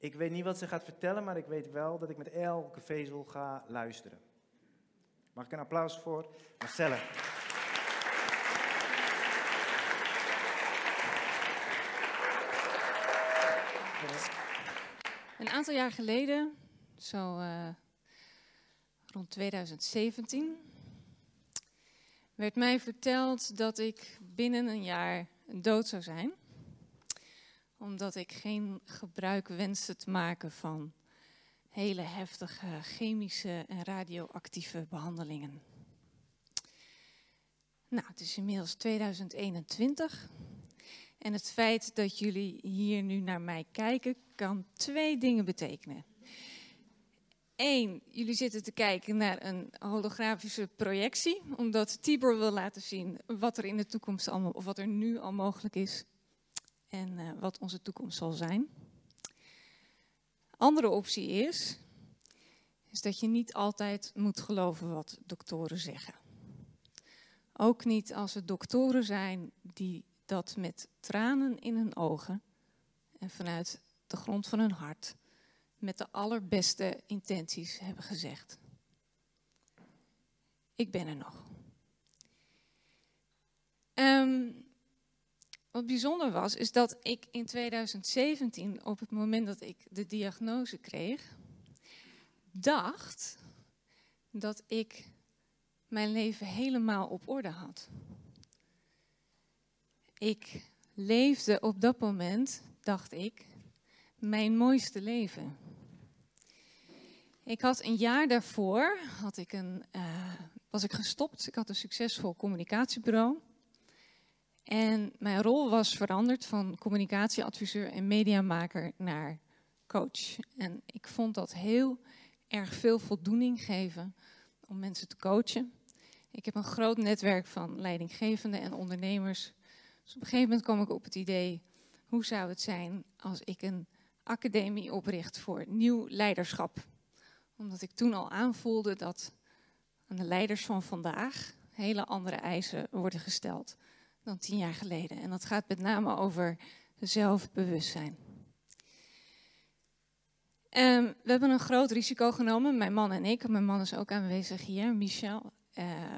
Ik weet niet wat ze gaat vertellen, maar ik weet wel dat ik met elke vezel ga luisteren. Mag ik een applaus voor Marcelle? Een aantal jaar geleden, zo uh, rond 2017, werd mij verteld dat ik binnen een jaar dood zou zijn. Omdat ik geen gebruik wenste te maken van hele heftige chemische en radioactieve behandelingen. Nou, het is inmiddels 2021. En het feit dat jullie hier nu naar mij kijken, kan twee dingen betekenen. Eén, jullie zitten te kijken naar een holografische projectie, omdat Tibor wil laten zien wat er in de toekomst allemaal, of wat er nu al mogelijk is en uh, wat onze toekomst zal zijn. Andere optie is, is dat je niet altijd moet geloven wat doktoren zeggen. Ook niet als het doktoren zijn die dat met tranen in hun ogen en vanuit de grond van hun hart met de allerbeste intenties hebben gezegd. Ik ben er nog. Um, wat bijzonder was, is dat ik in 2017, op het moment dat ik de diagnose kreeg, dacht dat ik mijn leven helemaal op orde had. Ik leefde op dat moment, dacht ik, mijn mooiste leven. Ik had een jaar daarvoor, had ik een, uh, was ik gestopt. Ik had een succesvol communicatiebureau. En mijn rol was veranderd van communicatieadviseur en mediamaker naar coach. En ik vond dat heel erg veel voldoening geven om mensen te coachen. Ik heb een groot netwerk van leidinggevenden en ondernemers. Dus op een gegeven moment kwam ik op het idee: hoe zou het zijn als ik een academie opricht voor nieuw leiderschap? Omdat ik toen al aanvoelde dat aan de leiders van vandaag hele andere eisen worden gesteld dan tien jaar geleden. En dat gaat met name over zelfbewustzijn. Um, we hebben een groot risico genomen, mijn man en ik. Mijn man is ook aanwezig hier, Michel. Uh,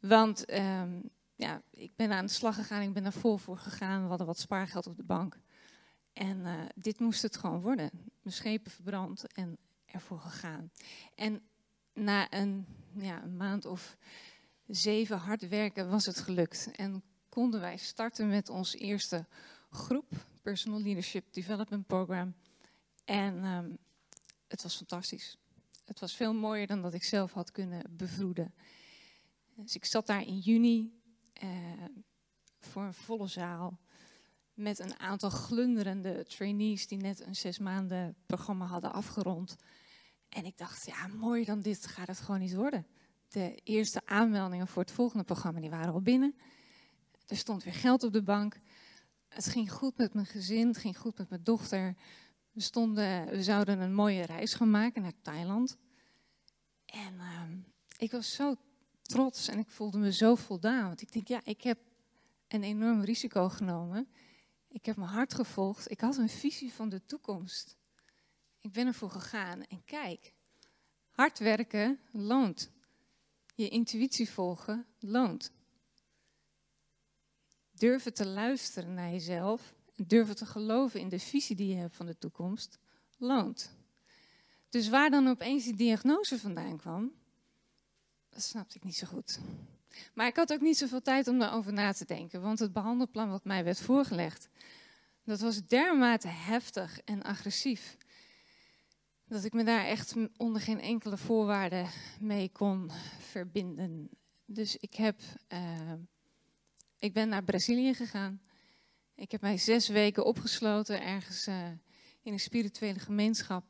want um, ja, ik ben aan de slag gegaan, ik ben er vol voor gegaan. We hadden wat spaargeld op de bank. En uh, dit moest het gewoon worden. Mijn schepen verbrand en ervoor gegaan. En na een, ja, een maand of zeven hard werken was het gelukt. En konden wij starten met ons eerste groep, Personal Leadership Development Program. En um, het was fantastisch. Het was veel mooier dan dat ik zelf had kunnen bevroeden. Dus ik zat daar in juni uh, voor een volle zaal met een aantal glunderende trainees die net een zes maanden programma hadden afgerond. En ik dacht, ja, mooier dan dit gaat het gewoon niet worden. De eerste aanmeldingen voor het volgende programma die waren al binnen. Er stond weer geld op de bank. Het ging goed met mijn gezin, het ging goed met mijn dochter. We, stonden, we zouden een mooie reis gaan maken naar Thailand. En uh, ik was zo trots en ik voelde me zo voldaan. Want ik denk, ja, ik heb een enorm risico genomen. Ik heb mijn hart gevolgd. Ik had een visie van de toekomst. Ik ben ervoor gegaan. En kijk, hard werken loont. Je intuïtie volgen loont. Durven te luisteren naar jezelf en durven te geloven in de visie die je hebt van de toekomst loont. Dus waar dan opeens die diagnose vandaan kwam, dat snapte ik niet zo goed. Maar ik had ook niet zoveel tijd om daarover na te denken, want het behandelplan wat mij werd voorgelegd, dat was dermate heftig en agressief dat ik me daar echt onder geen enkele voorwaarde mee kon verbinden. Dus ik, heb, uh, ik ben naar Brazilië gegaan. Ik heb mij zes weken opgesloten ergens uh, in een spirituele gemeenschap.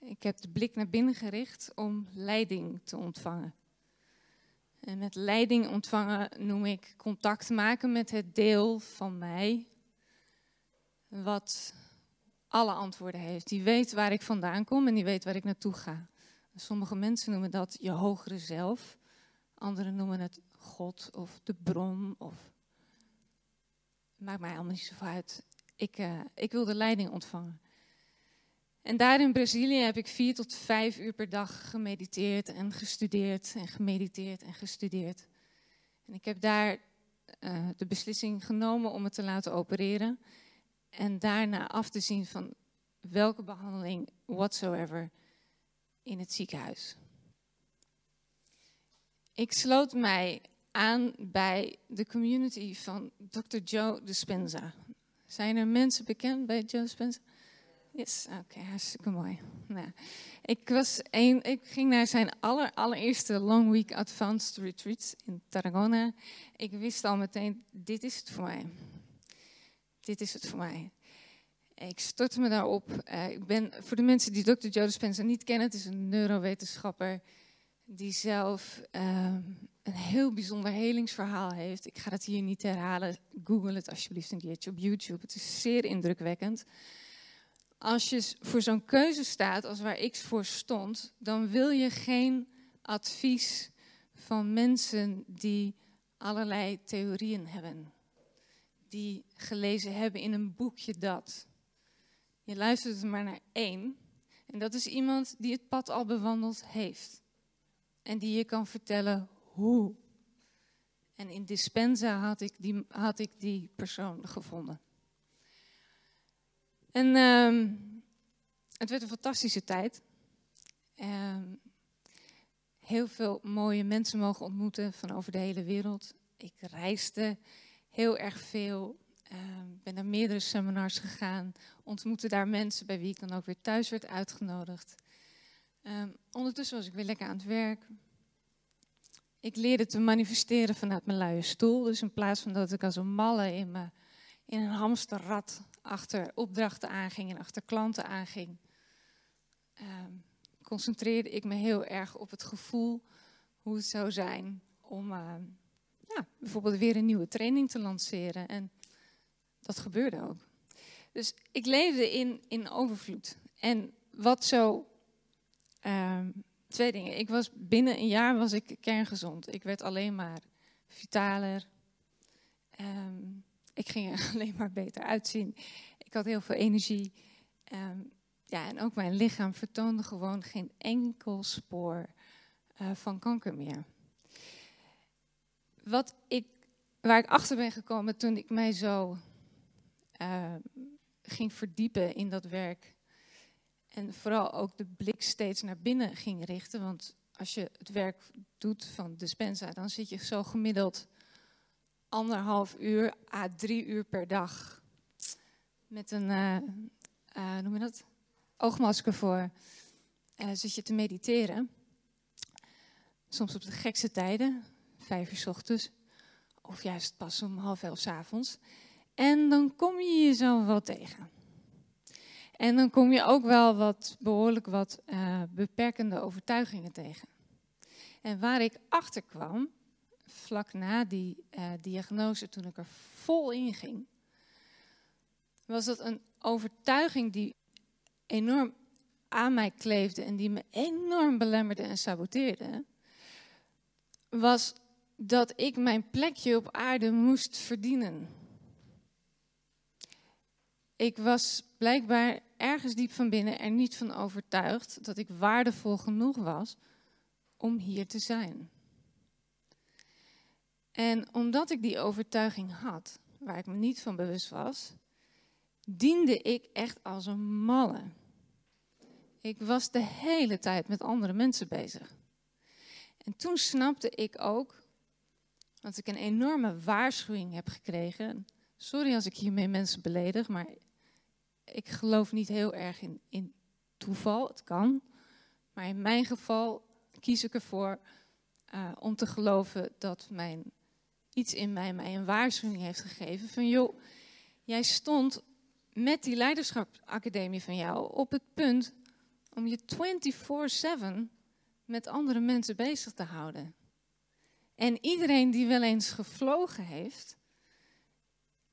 Ik heb de blik naar binnen gericht om leiding te ontvangen. En met leiding ontvangen noem ik contact maken met het deel van mij wat alle antwoorden heeft. Die weet waar ik vandaan kom en die weet waar ik naartoe ga. Sommige mensen noemen dat je hogere zelf. Anderen noemen het God of de bron. Of... Maakt mij allemaal niet zo uit. Ik, uh, ik wil de leiding ontvangen. En daar in Brazilië heb ik vier tot vijf uur per dag gemediteerd en gestudeerd en gemediteerd en gestudeerd. En ik heb daar uh, de beslissing genomen om het te laten opereren. En daarna af te zien van welke behandeling whatsoever in het ziekenhuis. Ik sloot mij aan bij de community van Dr. Joe Dispenza. Zijn er mensen bekend bij Joe Dispenza? Yes, oké, hartstikke mooi. Nou, ik, was een, ik ging naar zijn aller, allereerste Long Week Advanced Retreat in Tarragona. Ik wist al meteen, dit is het voor mij. Dit is het voor mij. Ik stortte me daarop. Uh, ik ben, voor de mensen die Dr. Joe Dispenza niet kennen, het is een neurowetenschapper die zelf uh, een heel bijzonder helingsverhaal heeft. Ik ga het hier niet herhalen. Google het alsjeblieft een keertje op YouTube. Het is zeer indrukwekkend. Als je voor zo'n keuze staat als waar ik voor stond, dan wil je geen advies van mensen die allerlei theorieën hebben. Die gelezen hebben in een boekje dat. Je luistert er maar naar één. En dat is iemand die het pad al bewandeld heeft. En die je kan vertellen hoe. En in Dispenza had ik die, had ik die persoon gevonden. En uh, het werd een fantastische tijd. Uh, heel veel mooie mensen mogen ontmoeten van over de hele wereld. Ik reisde heel erg veel. Uh, ben naar meerdere seminars gegaan. Ontmoette daar mensen bij wie ik dan ook weer thuis werd uitgenodigd. Ehm, ondertussen was ik weer lekker aan het werk. Ik leerde te manifesteren vanuit mijn luie stoel. Dus in plaats van dat ik als een malle in, me, in een hamsterrad achter opdrachten aanging en achter klanten aanging, ehm, concentreerde ik me heel erg op het gevoel hoe het zou zijn om ehm, bijvoorbeeld weer een nieuwe training te lanceren. En dat gebeurde ook. Dus ik leefde in, in overvloed. En wat zo ehm, twee dingen. Ik was binnen een jaar was ik kerngezond. Ik werd alleen maar vitaler. Um, ik ging er alleen maar beter uitzien. Ik had heel veel energie. Um, ja, en ook mijn lichaam vertoonde gewoon geen enkel spoor uh, van kanker meer. Wat ik, waar ik achter ben gekomen toen ik mij zo uh, ging verdiepen in dat werk en vooral ook de blik steeds naar binnen ging richten. Want als je het werk doet van Dispensa, dan zit je zo gemiddeld anderhalf uur à drie uur per dag met een, uh, noem je dat, oogmasker voor, zit je te mediteren. Soms op de gekste tijden, vijf uur s ochtends, of juist pas om half elf s avonds. En dan kom je jezelf wel tegen. En dan kom je ook wel wat, behoorlijk wat uh, beperkende overtuigingen tegen. En waar ik achter kwam, vlak na die uh, diagnose, toen ik er vol in ging, was dat een overtuiging die enorm aan mij kleefde en die me enorm belemmerde en saboteerde, was dat ik mijn plekje op aarde moest verdienen. Ik was blijkbaar ergens diep van binnen er niet van overtuigd dat ik waardevol genoeg was om hier te zijn. En omdat ik die overtuiging had, waar ik me niet van bewust was, diende ik echt als een malle. Ik was de hele tijd met andere mensen bezig. En toen snapte ik ook, want ik een enorme waarschuwing heb gekregen. Sorry als ik hiermee mensen beledig, maar ik geloof niet heel erg in, in toeval. Het kan. Maar in mijn geval kies ik ervoor uh, om te geloven dat mijn, iets in mij mij een waarschuwing heeft gegeven. Van joh, jij stond met die leiderschapsacademie van jou op het punt om je 24/7 met andere mensen bezig te houden. En iedereen die wel eens gevlogen heeft,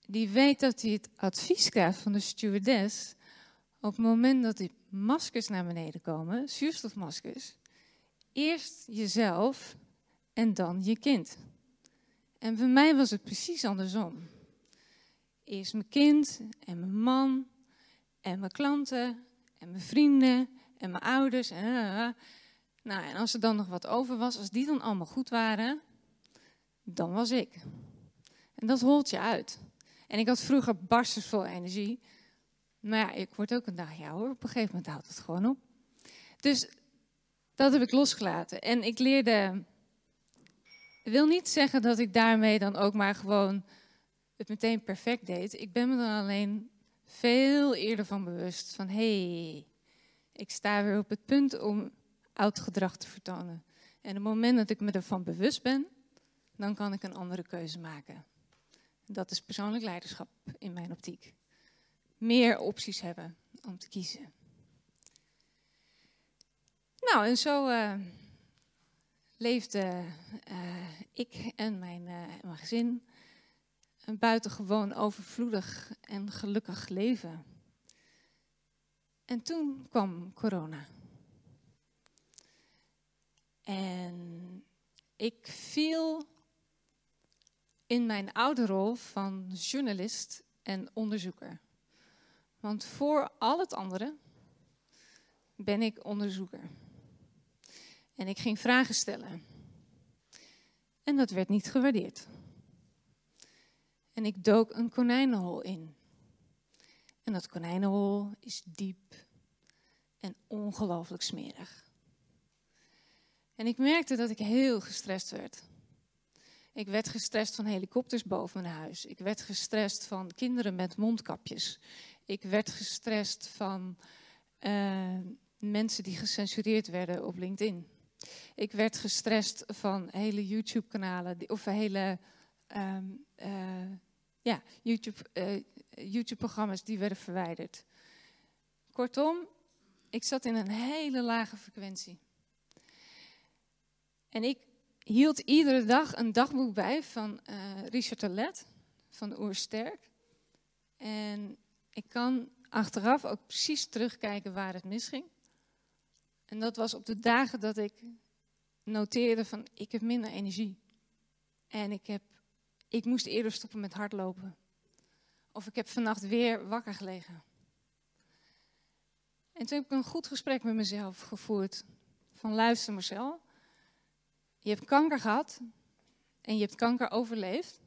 die weet dat hij het advies krijgt van de stewardess op het moment dat die maskers naar beneden komen, zuurstofmaskers, eerst jezelf en dan je kind. En bij mij was het precies andersom. Eerst mijn kind en mijn man en mijn klanten en mijn vrienden en mijn ouders. En, nou, en als er dan nog wat over was, als die dan allemaal goed waren, dan was ik. En dat holt je uit. En ik had vroeger barstens vol energie. Maar ja, ik word ook een dag ja hoor. Op een gegeven moment houdt het gewoon op. Dus dat heb ik losgelaten. En ik leerde. Ik wil niet zeggen dat ik daarmee dan ook maar gewoon het meteen perfect deed. Ik ben me dan alleen veel eerder van bewust van hé, hey, ik sta weer op het punt om oud gedrag te vertonen. En het moment dat ik me ervan bewust ben, dan kan ik een andere keuze maken. Dat is persoonlijk leiderschap in mijn optiek. Meer opties hebben om te kiezen. Nou, en zo uh, leefde uh, ik en mijn, uh, mijn gezin een buitengewoon overvloedig en gelukkig leven. En toen kwam corona. En ik viel in mijn oude rol van journalist en onderzoeker. Want voor al het andere ben ik onderzoeker. En ik ging vragen stellen. En dat werd niet gewaardeerd. En ik dook een konijnenhol in. En dat konijnenhol is diep en ongelooflijk smerig. En ik merkte dat ik heel gestrest werd. Ik werd gestrest van helikopters boven mijn huis. Ik werd gestrest van kinderen met mondkapjes. Ik werd gestrest van uh, mensen die gecensureerd werden op LinkedIn. Ik werd gestrest van hele YouTube-kanalen of hele um, uh, ja, uh, YouTube-programma's die werden verwijderd. Kortom, ik zat in een hele lage frequentie. En ik hield iedere dag een dagboek bij van uh, Richard Talet, van Oersterk. En ik kan achteraf ook precies terugkijken waar het misging. En dat was op de dagen dat ik noteerde van ik heb minder energie. En ik, heb, ik moest eerder stoppen met hardlopen. Of ik heb vannacht weer wakker gelegen. En toen heb ik een goed gesprek met mezelf gevoerd. Van luister Marcel, je hebt kanker gehad en je hebt kanker overleefd.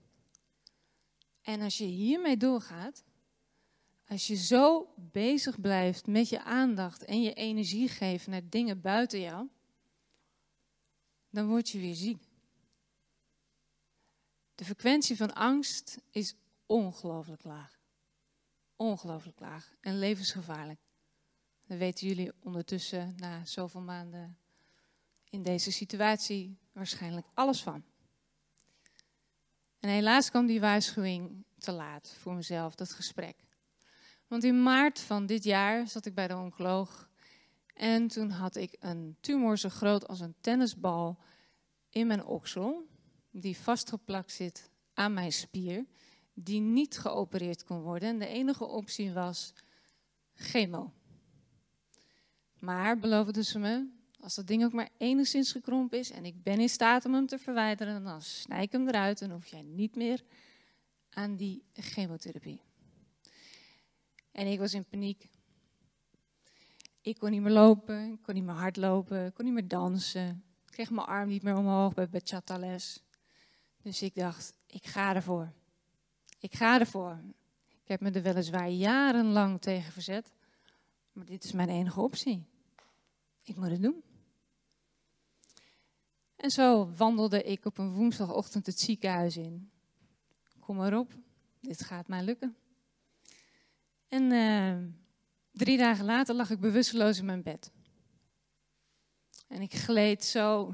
En als je hiermee doorgaat, als je zo bezig blijft met je aandacht en je energie geven naar dingen buiten jou, dan word je weer ziek. De frequentie van angst is ongelooflijk laag. Ongelooflijk laag en levensgevaarlijk. Dat weten jullie ondertussen na zoveel maanden in deze situatie waarschijnlijk alles van. En helaas kwam die waarschuwing te laat voor mezelf, dat gesprek. Want in maart van dit jaar zat ik bij de oncoloog en toen had ik een tumor zo groot als een tennisbal in mijn oksel, die vastgeplakt zit aan mijn spier, die niet geopereerd kon worden. En de enige optie was chemo. Maar beloofden ze me, als dat ding ook maar enigszins gekrompen is en ik ben in staat om hem te verwijderen, dan snij ik hem eruit en hoef jij niet meer aan die chemotherapie. En ik was in paniek. Ik kon niet meer lopen, ik kon niet meer hardlopen, ik kon niet meer dansen. Ik kreeg mijn arm niet meer omhoog bij bachata-les. Dus ik dacht, ik ga ervoor. Ik ga ervoor. Ik heb me er weliswaar jarenlang tegen verzet, maar dit is mijn enige optie. Ik moet het doen. En zo wandelde ik op een woensdagochtend het ziekenhuis in. Kom maar op, dit gaat mij lukken. En uh, drie dagen later lag ik bewusteloos in mijn bed. En ik gleed zo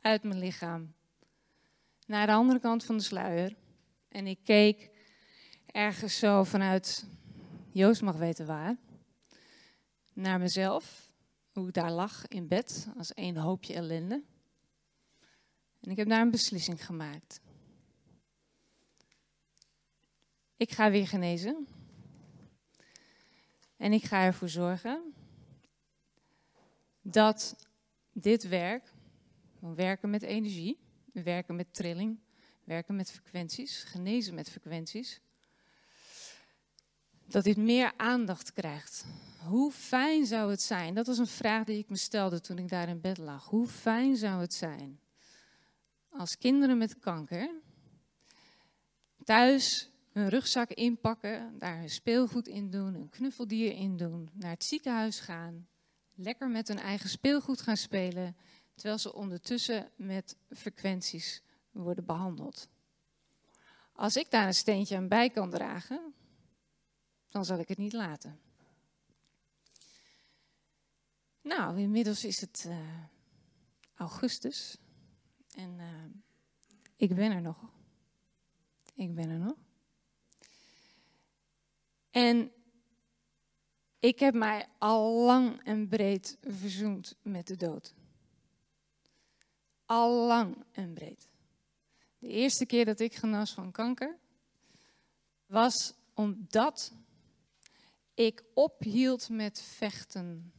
uit mijn lichaam naar de andere kant van de sluier. En ik keek ergens zo vanuit, Joost mag weten waar, naar mezelf. Hoe ik daar lag in bed als één hoopje ellende. En ik heb daar een beslissing gemaakt. Ik ga weer genezen. En ik ga ervoor zorgen dat dit werk, werken met energie, werken met trilling, werken met frequenties, genezen met frequenties, Dat dit meer aandacht krijgt. Hoe fijn zou het zijn? Dat was een vraag die ik me stelde toen ik daar in bed lag. Hoe fijn zou het zijn als kinderen met kanker thuis hun rugzak inpakken, daar hun speelgoed in doen, een knuffeldier in doen, naar het ziekenhuis gaan, lekker met hun eigen speelgoed gaan spelen, terwijl ze ondertussen met frequenties worden behandeld. Als ik daar een steentje aan bij kan dragen, dan zal ik het niet laten. Nou, inmiddels is het uh, augustus en uh, ik ben er nog. Ik ben er nog. En ik heb mij al lang en breed verzoend met de dood. Al lang en breed. De eerste keer dat ik genas van kanker was omdat ik ophield met vechten.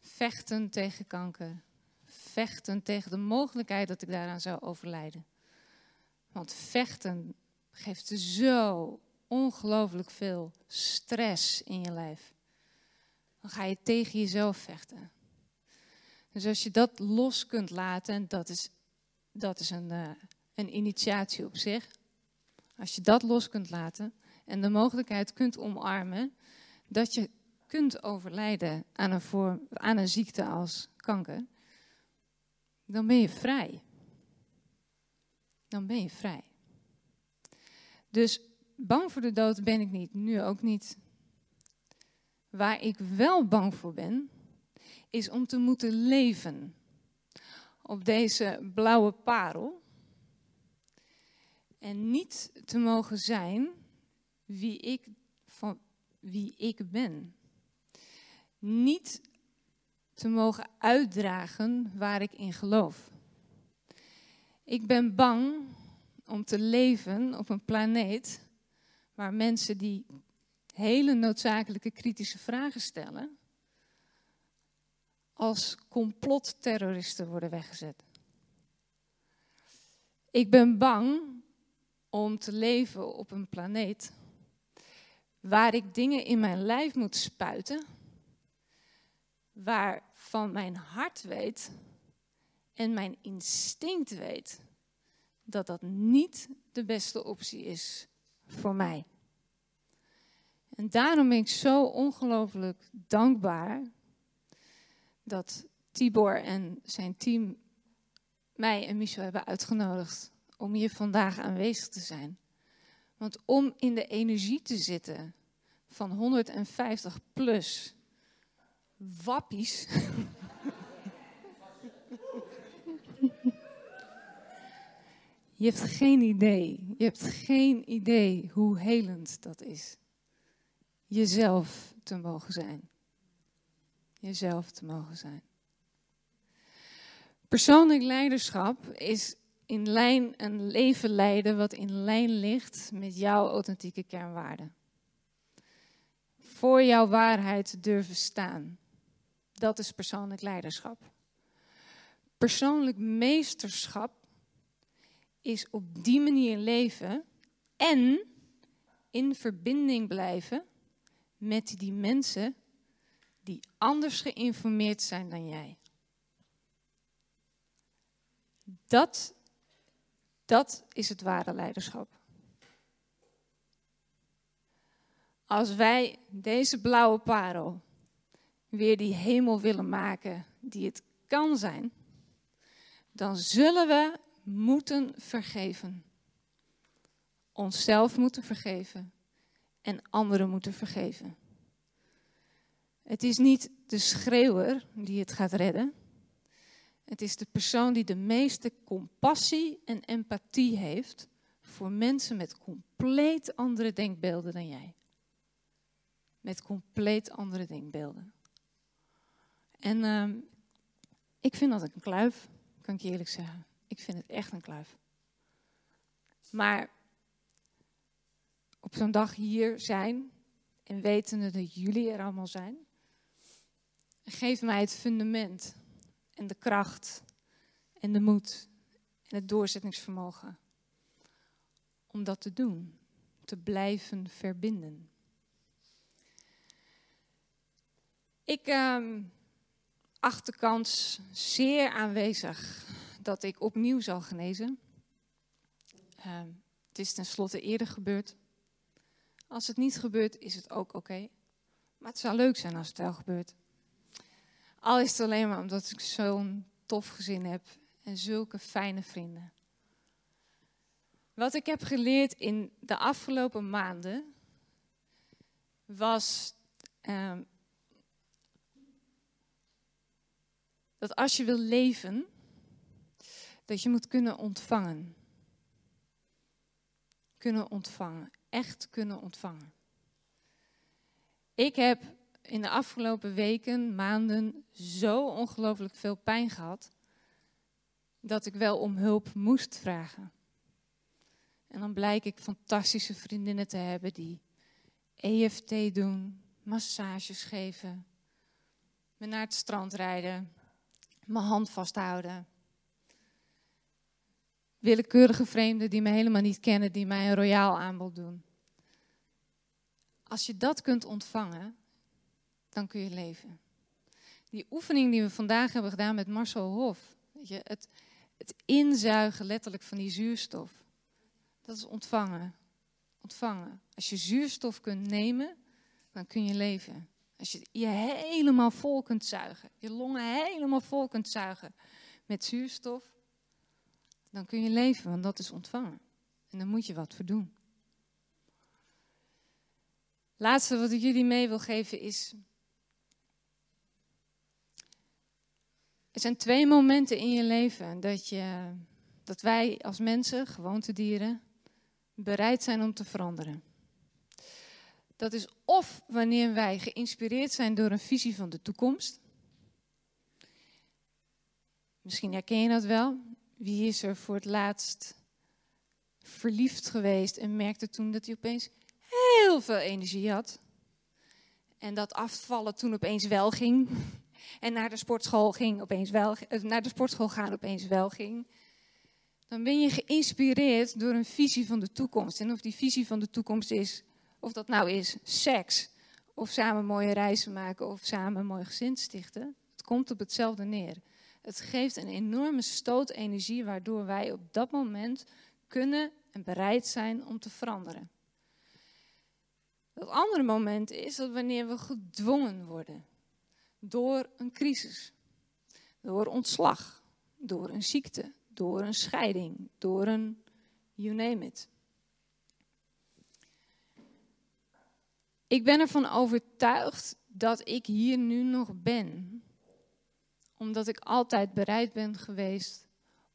Vechten tegen kanker. Vechten tegen de mogelijkheid dat ik daaraan zou overlijden. Want vechten geeft zo ongelooflijk veel stress in je lijf. Dan ga je tegen jezelf vechten. Dus als je dat los kunt laten, en dat is, dat is een, uh, een initiatie op zich. Als je dat los kunt laten en de mogelijkheid kunt omarmen dat je kunt overlijden aan een, vorm, aan een ziekte als kanker, dan ben je vrij. Dan ben je vrij. Dus bang voor de dood ben ik niet, nu ook niet. Waar ik wel bang voor ben, is om te moeten leven op deze blauwe parel. En niet te mogen zijn wie ik, van wie ik ben. Niet te mogen uitdragen waar ik in geloof. Ik ben bang om te leven op een planeet waar mensen die hele noodzakelijke kritische vragen stellen, als complotterroristen worden weggezet. Ik ben bang om te leven op een planeet waar ik dingen in mijn lijf moet spuiten, waarvan mijn hart weet en mijn instinct weet dat dat niet de beste optie is voor mij. En daarom ben ik zo ongelooflijk dankbaar dat Tibor en zijn team mij en Michel hebben uitgenodigd om hier vandaag aanwezig te zijn. Want om in de energie te zitten van 150 plus wappies. Je hebt geen idee. Je hebt geen idee hoe helend dat is. Jezelf te mogen zijn. Jezelf te mogen zijn. Persoonlijk leiderschap is in lijn een leven leiden wat in lijn ligt met jouw authentieke kernwaarden. Voor jouw waarheid durven staan. Dat is persoonlijk leiderschap. Persoonlijk meesterschap is op die manier leven en in verbinding blijven met die mensen die anders geïnformeerd zijn dan jij. Dat, dat is het ware leiderschap. Als wij deze blauwe parel weer die hemel willen maken die het kan zijn, dan zullen we moeten vergeven. Onszelf moeten vergeven en anderen moeten vergeven. Het is niet de schreeuwer die het gaat redden. Het is de persoon die de meeste compassie en empathie heeft voor mensen met compleet andere denkbeelden dan jij. Met compleet andere denkbeelden. En ehm, ik vind dat een kluif, kan ik je eerlijk zeggen. Ik vind het echt een kluif. Maar op zo'n dag hier zijn en wetende dat jullie er allemaal zijn, geef mij het fundament en de kracht en de moed en het doorzettingsvermogen om dat te doen, te blijven verbinden. Ik. Ehm, acht de kans zeer aanwezig dat ik opnieuw zal genezen. Ehm, het is tenslotte eerder gebeurd. Als het niet gebeurt, is het ook oké. Maar het zou leuk zijn als het wel gebeurt. Al is het alleen maar omdat ik zo'n tof gezin heb en zulke fijne vrienden. Wat ik heb geleerd in de afgelopen maanden was ehm, dat als je wil leven, dat je moet kunnen ontvangen. Kunnen ontvangen, echt kunnen ontvangen. Ik heb in de afgelopen weken, maanden zo ongelooflijk veel pijn gehad dat ik wel om hulp moest vragen. En dan blijk ik fantastische vriendinnen te hebben die EFT doen, massages geven, me naar het strand rijden, mijn hand vasthouden. Willekeurige vreemden die me helemaal niet kennen, die mij een royaal aanbod doen. Als je dat kunt ontvangen, dan kun je leven. Die oefening die we vandaag hebben gedaan met Marcel Hof, weet je, het, het inzuigen letterlijk van die zuurstof, dat is ontvangen. Ontvangen. Als je zuurstof kunt nemen, dan kun je leven. Als je je helemaal vol kunt zuigen, je longen helemaal vol kunt zuigen met zuurstof, dan kun je leven, want dat is ontvangen. En daar moet je wat voor doen. Laatste wat ik jullie mee wil geven is. Er zijn twee momenten in je leven dat, je, dat wij als mensen, gewoontedieren, bereid zijn om te veranderen. Dat is of wanneer wij geïnspireerd zijn door een visie van de toekomst. Misschien herken je dat wel. Wie is er voor het laatst verliefd geweest en merkte toen dat hij opeens heel veel energie had. En dat afvallen toen opeens wel ging. En naar de sportschool ging opeens wel, eh, naar de sportschool gaan opeens wel ging. Dan ben je geïnspireerd door een visie van de toekomst. En of die visie van de toekomst is, of dat nou is seks, of samen mooie reizen maken, of samen een mooi gezin stichten. Het komt op hetzelfde neer. Het geeft een enorme stoot energie waardoor wij op dat moment kunnen en bereid zijn om te veranderen. Het andere moment is dat wanneer we gedwongen worden door een crisis, door ontslag, door een ziekte, door een scheiding, door een you name it. Ik ben ervan overtuigd dat ik hier nu nog ben, omdat ik altijd bereid ben geweest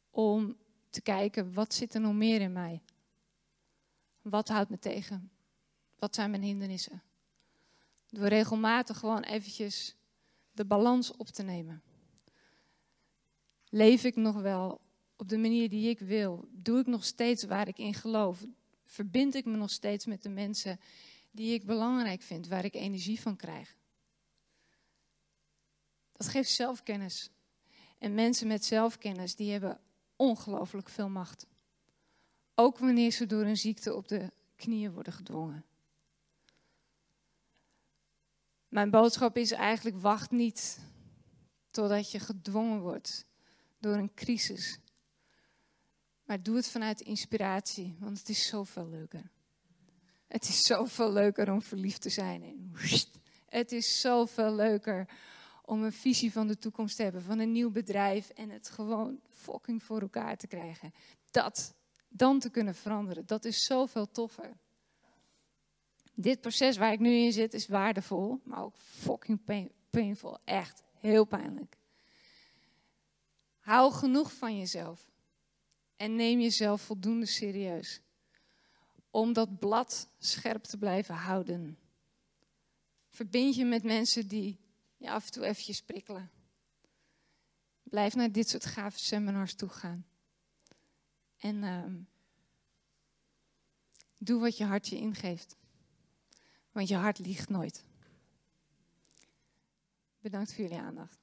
om te kijken wat zit er nog meer in mij. Wat houdt me tegen? Wat zijn mijn hindernissen? Door regelmatig gewoon eventjes de balans op te nemen. Leef ik nog wel op de manier die ik wil? Doe ik nog steeds waar ik in geloof? Verbind ik me nog steeds met de mensen die ik belangrijk vind, waar ik energie van krijg? Dat geeft zelfkennis. En mensen met zelfkennis, die hebben ongelooflijk veel macht. Ook wanneer ze door een ziekte op de knieën worden gedwongen. Mijn boodschap is eigenlijk: wacht niet totdat je gedwongen wordt door een crisis. Maar doe het vanuit inspiratie, want het is zoveel leuker. Het is zoveel leuker om verliefd te zijn. Het is zoveel leuker om een visie van de toekomst te hebben, van een nieuw bedrijf en het gewoon fucking voor elkaar te krijgen. Dat dan te kunnen veranderen, dat is zoveel toffer dit proces waar ik nu in zit is waardevol, maar ook fucking pain, painful. Echt heel pijnlijk. Hou genoeg van jezelf en neem jezelf voldoende serieus om dat blad scherp te blijven houden. Verbind je met mensen die je af en toe eventjes prikkelen. Blijf naar dit soort gave seminars toe gaan. En uh, doe wat je hart je ingeeft. Want je hart liegt nooit. Bedankt voor jullie aandacht.